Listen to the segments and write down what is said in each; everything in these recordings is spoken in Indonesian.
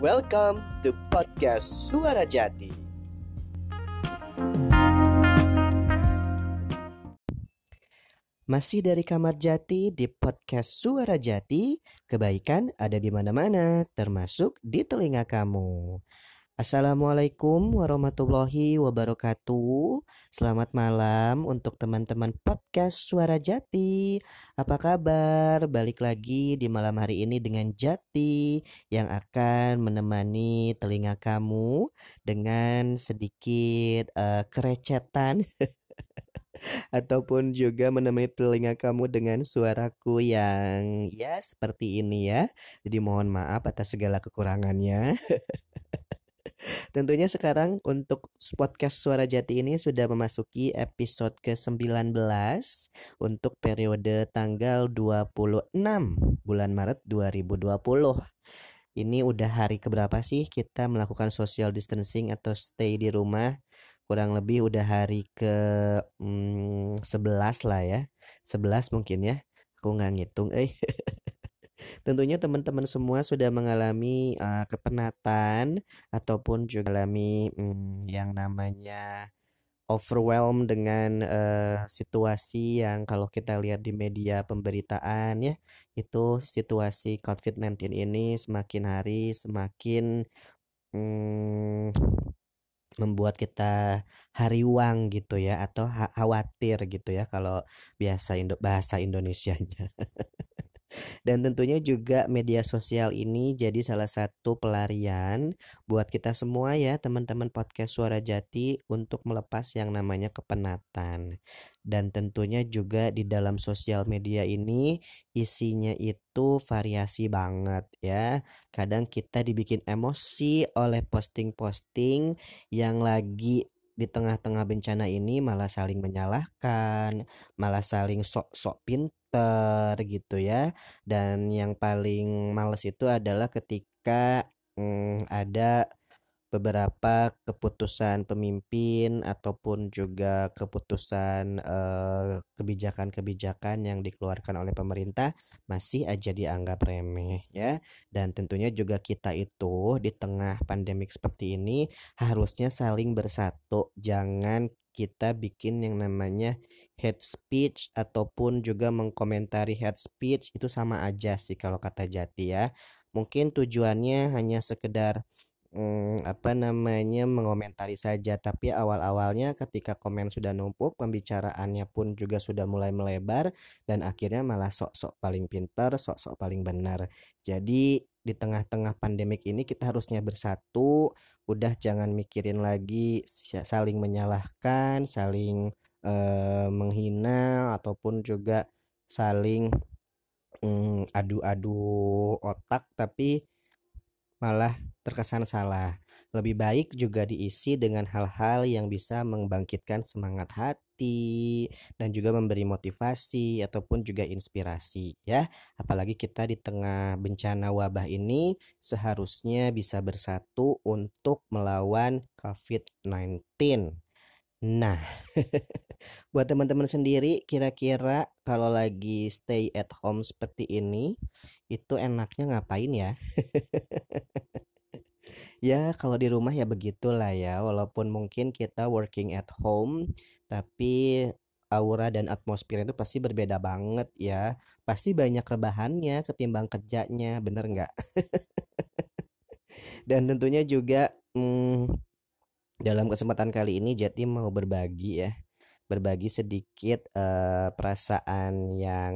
Welcome to podcast Suara Jati. Masih dari kamar Jati di podcast Suara Jati, kebaikan ada di mana-mana, termasuk di telinga kamu. Assalamualaikum warahmatullahi wabarakatuh. Selamat malam untuk teman-teman podcast Suara Jati. Apa kabar? Balik lagi di malam hari ini dengan Jati yang akan menemani telinga kamu dengan sedikit uh, kerecetan ataupun juga menemani telinga kamu dengan suaraku yang ya seperti ini ya. Jadi mohon maaf atas segala kekurangannya. Tentunya sekarang untuk podcast Suara Jati ini sudah memasuki episode ke-19 untuk periode tanggal 26 bulan Maret 2020. Ini udah hari keberapa sih kita melakukan social distancing atau stay di rumah? Kurang lebih udah hari ke hmm, 11 lah ya. 11 mungkin ya. Aku nggak ngitung eh. Tentunya teman-teman semua sudah mengalami uh, kepenatan ataupun juga mengalami um, yang namanya overwhelm dengan uh, situasi yang kalau kita lihat di media pemberitaan ya itu situasi COVID-19 ini semakin hari semakin um, membuat kita hariwang gitu ya atau khawatir gitu ya kalau biasa Indo bahasa Indonesianya. Dan tentunya juga media sosial ini jadi salah satu pelarian buat kita semua ya teman-teman podcast Suara Jati untuk melepas yang namanya kepenatan. Dan tentunya juga di dalam sosial media ini isinya itu variasi banget ya. Kadang kita dibikin emosi oleh posting-posting yang lagi di tengah-tengah bencana ini malah saling menyalahkan, malah saling sok-sok Twitter gitu ya. Dan yang paling males itu adalah ketika hmm, ada beberapa keputusan pemimpin ataupun juga keputusan kebijakan kebijakan-kebijakan yang dikeluarkan oleh pemerintah masih aja dianggap remeh ya dan tentunya juga kita itu di tengah pandemik seperti ini harusnya saling bersatu jangan kita bikin yang namanya hate speech ataupun juga mengkomentari hate speech itu sama aja sih kalau kata Jati ya. Mungkin tujuannya hanya sekedar hmm, apa namanya mengomentari saja. Tapi awal-awalnya ketika komen sudah numpuk pembicaraannya pun juga sudah mulai melebar dan akhirnya malah sok-sok paling pintar sok-sok paling benar. Jadi di tengah-tengah pandemik ini kita harusnya bersatu udah jangan mikirin lagi saling menyalahkan saling eh, menghina ataupun juga saling mm, adu-adu otak tapi malah terkesan salah. Lebih baik juga diisi dengan hal-hal yang bisa membangkitkan semangat hati dan juga memberi motivasi ataupun juga inspirasi ya. Apalagi kita di tengah bencana wabah ini seharusnya bisa bersatu untuk melawan COVID-19. Nah, buat teman-teman sendiri kira-kira kalau lagi stay at home seperti ini itu enaknya ngapain ya? ya kalau di rumah ya begitulah ya, walaupun mungkin kita working at home tapi aura dan atmosfer itu pasti berbeda banget ya. Pasti banyak rebahannya ketimbang kerjanya, bener nggak? dan tentunya juga hmm, dalam kesempatan kali ini Jati mau berbagi ya berbagi sedikit uh, perasaan yang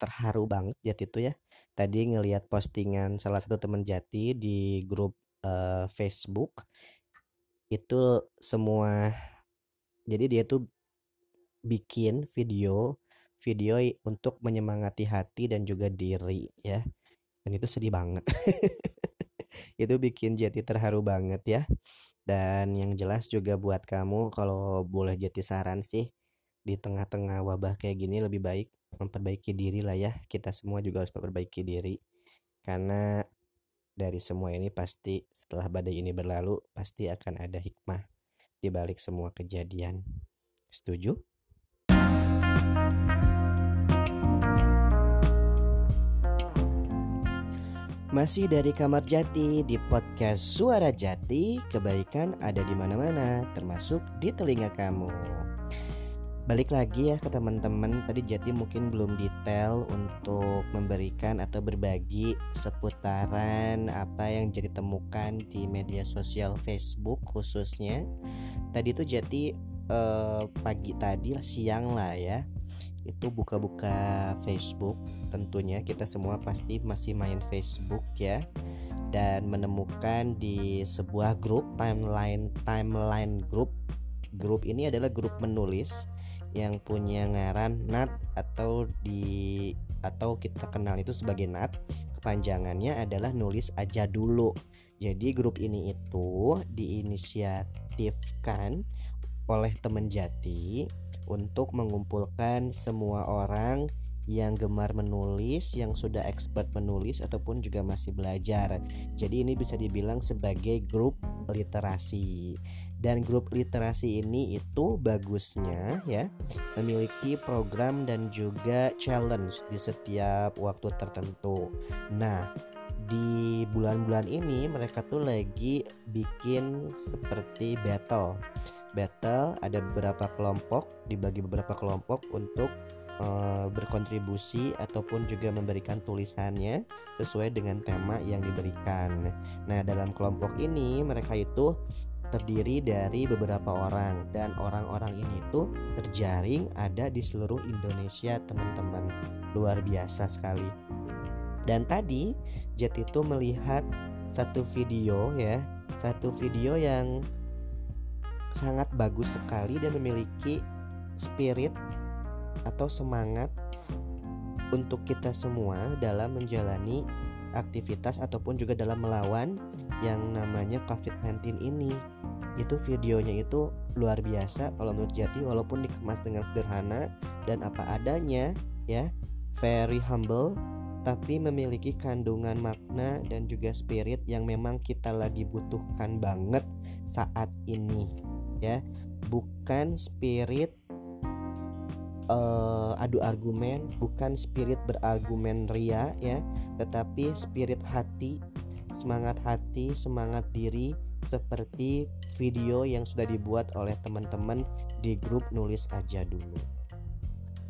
terharu banget Jati itu ya tadi ngelihat postingan salah satu teman Jati di grup uh, Facebook itu semua jadi dia tuh bikin video video untuk menyemangati hati dan juga diri ya. Dan itu sedih banget. Itu bikin Jati terharu banget ya. Dan yang jelas juga buat kamu kalau boleh jadi saran sih di tengah-tengah wabah kayak gini lebih baik memperbaiki diri lah ya. Kita semua juga harus memperbaiki diri. Karena dari semua ini pasti setelah badai ini berlalu pasti akan ada hikmah di balik semua kejadian setuju Masih dari Kamar Jati di podcast Suara Jati, kebaikan ada di mana-mana, termasuk di telinga kamu. Balik lagi ya ke teman-teman, tadi Jati mungkin belum detail untuk memberikan atau berbagi seputaran apa yang jadi temukan di media sosial Facebook khususnya. Tadi tuh Jati eh, pagi tadi siang lah ya itu buka-buka Facebook tentunya kita semua pasti masih main Facebook ya dan menemukan di sebuah grup timeline timeline group grup ini adalah grup menulis yang punya ngaran Nat atau di atau kita kenal itu sebagai Nat kepanjangannya adalah nulis aja dulu jadi grup ini itu diinisiatifkan oleh teman jati untuk mengumpulkan semua orang yang gemar menulis, yang sudah expert menulis ataupun juga masih belajar. Jadi ini bisa dibilang sebagai grup literasi. Dan grup literasi ini itu bagusnya ya memiliki program dan juga challenge di setiap waktu tertentu. Nah, di bulan-bulan ini mereka tuh lagi bikin seperti battle battle ada beberapa kelompok dibagi beberapa kelompok untuk uh, berkontribusi ataupun juga memberikan tulisannya sesuai dengan tema yang diberikan. Nah, dalam kelompok ini mereka itu terdiri dari beberapa orang dan orang-orang ini tuh terjaring ada di seluruh Indonesia, teman-teman. Luar biasa sekali. Dan tadi Jet itu melihat satu video ya, satu video yang sangat bagus sekali dan memiliki spirit atau semangat untuk kita semua dalam menjalani aktivitas ataupun juga dalam melawan yang namanya COVID-19 ini. Itu videonya itu luar biasa kalau menurut Jati walaupun dikemas dengan sederhana dan apa adanya ya, very humble tapi memiliki kandungan makna dan juga spirit yang memang kita lagi butuhkan banget saat ini ya bukan spirit uh, adu argumen bukan spirit berargumen ria ya tetapi spirit hati semangat hati semangat diri seperti video yang sudah dibuat oleh teman-teman di grup nulis aja dulu.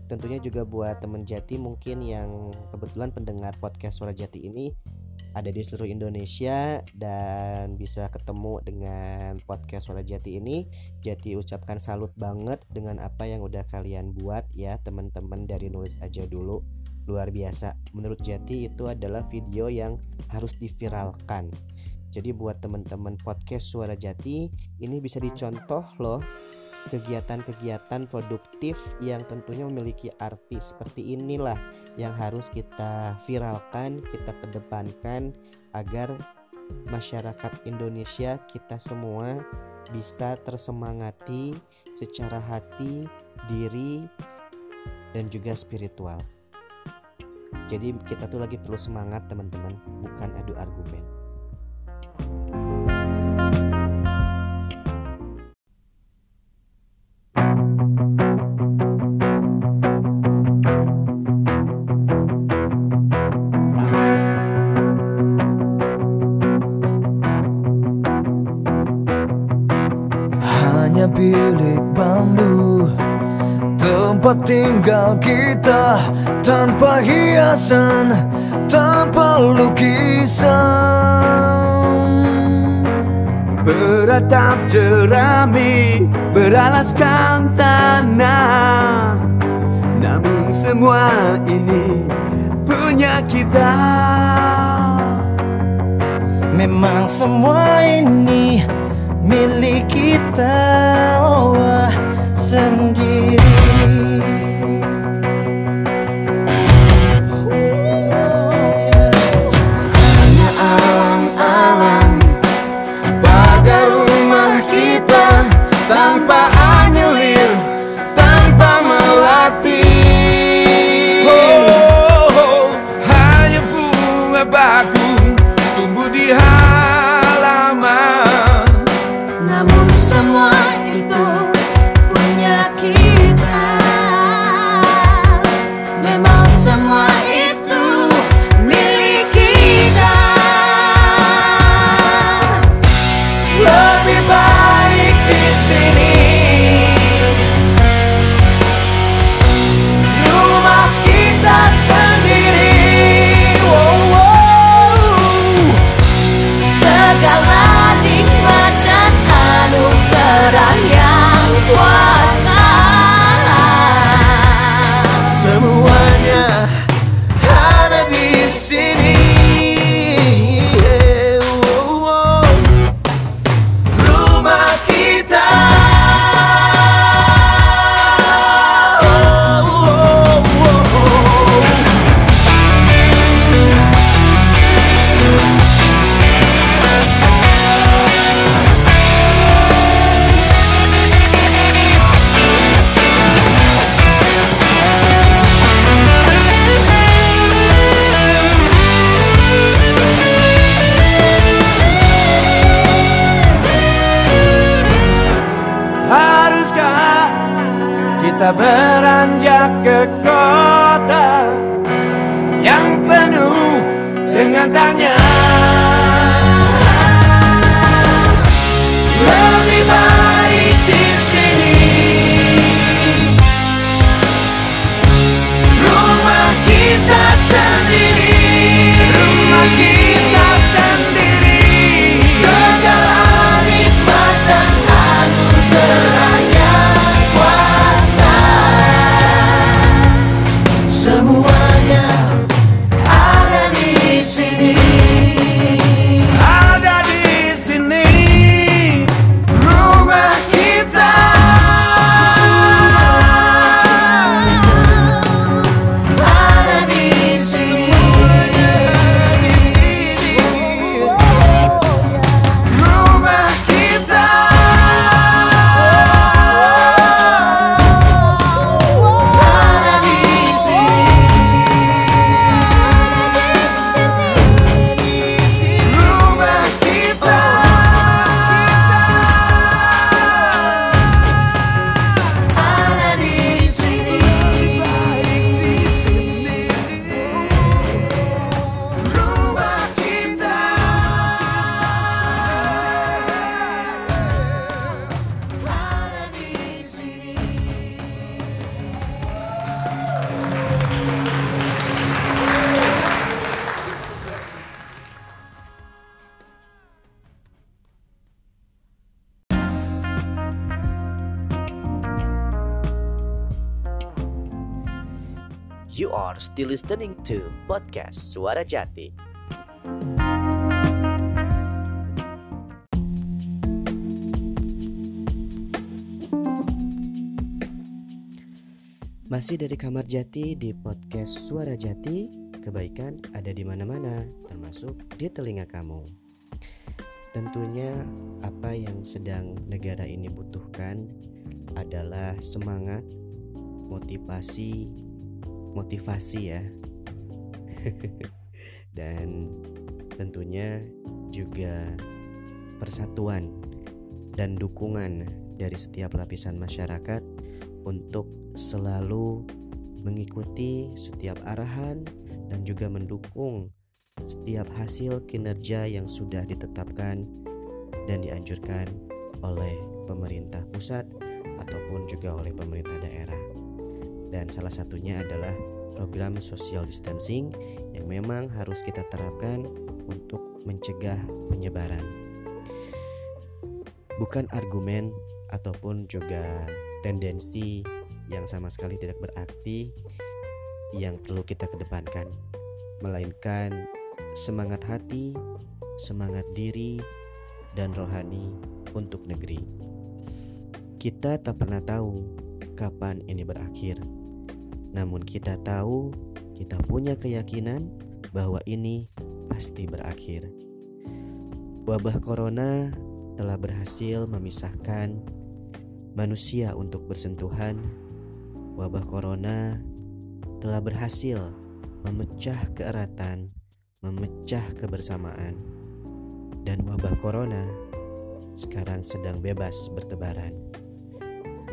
Tentunya juga buat teman jati mungkin yang kebetulan pendengar podcast suara jati ini ada di seluruh Indonesia dan bisa ketemu dengan podcast Suara Jati ini. Jati ucapkan salut banget dengan apa yang udah kalian buat ya teman-teman dari nulis aja dulu. Luar biasa. Menurut Jati itu adalah video yang harus diviralkan. Jadi buat teman-teman podcast Suara Jati ini bisa dicontoh loh kegiatan-kegiatan produktif yang tentunya memiliki arti seperti inilah yang harus kita viralkan, kita kedepankan agar masyarakat Indonesia kita semua bisa tersemangati secara hati, diri dan juga spiritual. Jadi kita tuh lagi perlu semangat teman-teman, bukan adu argumen. Hiasan, tanpa lukisan. Beratap jerami, beralaskan tanah. Namun semua ini punya kita. Memang semua ini milik kita oh, sendiri. Are still listening to podcast Suara Jati. Masih dari kamar Jati di podcast Suara Jati, kebaikan ada di mana-mana, termasuk di telinga kamu. Tentunya apa yang sedang negara ini butuhkan adalah semangat, motivasi, motivasi ya. dan tentunya juga persatuan dan dukungan dari setiap lapisan masyarakat untuk selalu mengikuti setiap arahan dan juga mendukung setiap hasil kinerja yang sudah ditetapkan dan dianjurkan oleh pemerintah pusat ataupun juga oleh pemerintah daerah. Dan salah satunya adalah program social distancing yang memang harus kita terapkan untuk mencegah penyebaran. Bukan argumen ataupun juga tendensi yang sama sekali tidak berarti yang perlu kita kedepankan, melainkan semangat hati, semangat diri, dan rohani untuk negeri. Kita tak pernah tahu kapan ini berakhir, namun kita tahu kita punya keyakinan bahwa ini pasti berakhir. Wabah corona telah berhasil memisahkan manusia untuk bersentuhan. Wabah corona telah berhasil memecah keeratan, memecah kebersamaan, dan wabah corona sekarang sedang bebas bertebaran.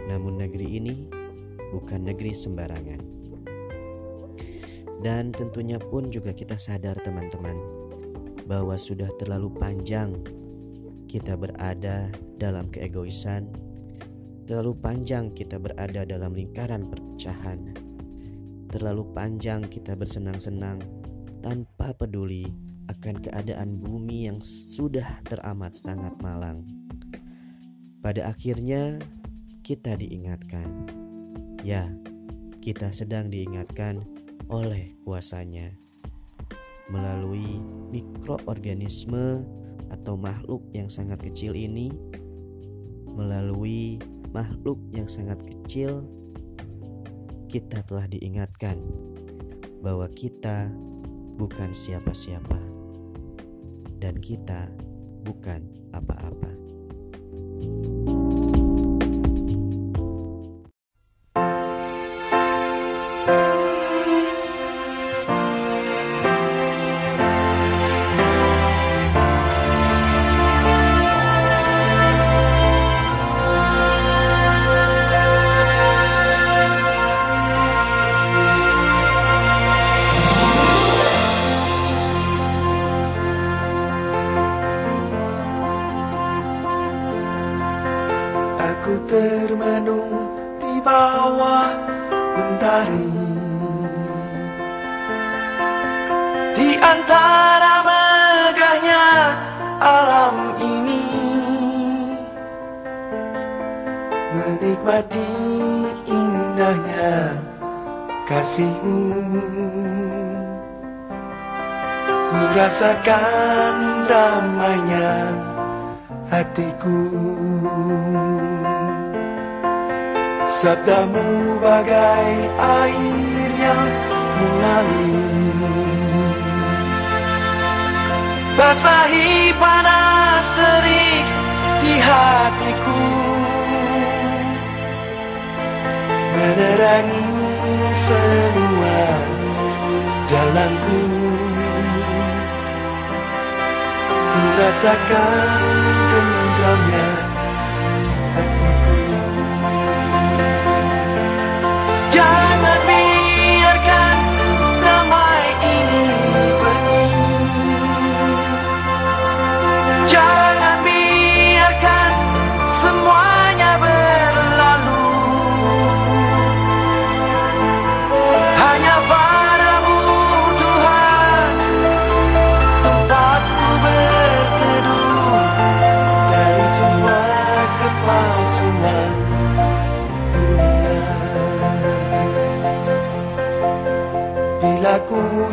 Namun, negeri ini bukan negeri sembarangan, dan tentunya pun juga kita sadar, teman-teman, bahwa sudah terlalu panjang kita berada dalam keegoisan, terlalu panjang kita berada dalam lingkaran perpecahan, terlalu panjang kita bersenang-senang tanpa peduli akan keadaan bumi yang sudah teramat sangat malang. Pada akhirnya, kita diingatkan, ya, kita sedang diingatkan oleh kuasanya melalui mikroorganisme atau makhluk yang sangat kecil ini, melalui makhluk yang sangat kecil, kita telah diingatkan bahwa kita bukan siapa-siapa, dan kita bukan apa-apa. antara Menikmati indahnya kasihmu. Ku rasakan damainya hatiku. Sabdamu bagai air yang mengalir. Basahi panas terik di hatiku Menerangi semua jalanku. Ku rasakan tentramnya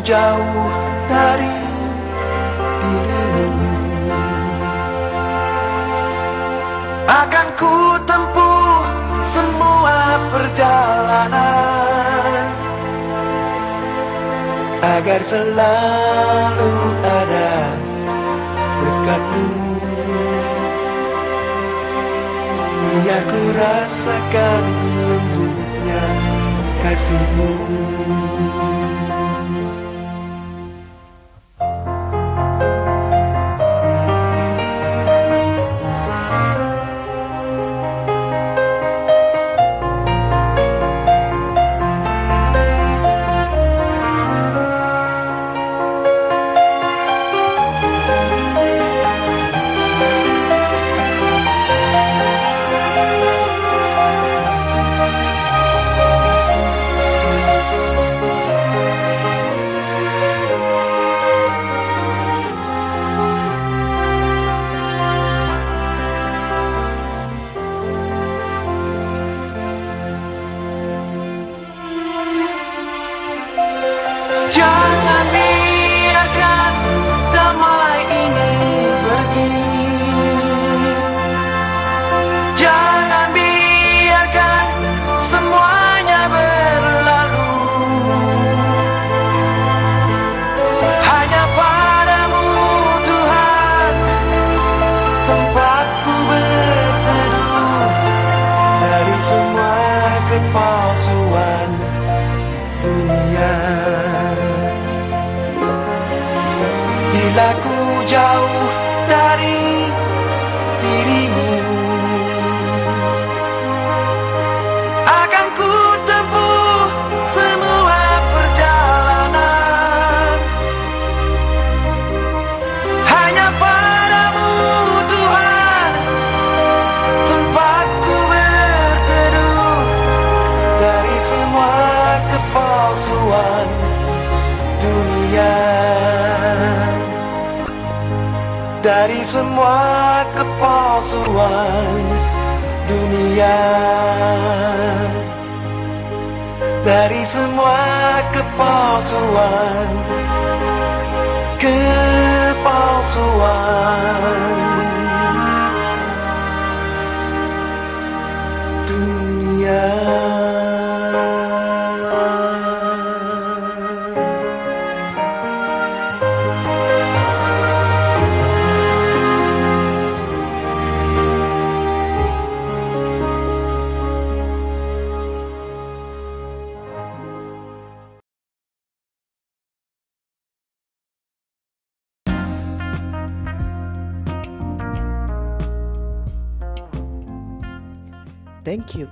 jauh dari dirimu. Akan ku tempuh semua perjalanan Agar selalu ada dekatmu. Biar ku rasakan lembutnya kasihmu dunia. Dari semua kepalsuan Kepalsuan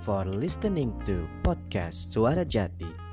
for listening to podcast Suara Jati.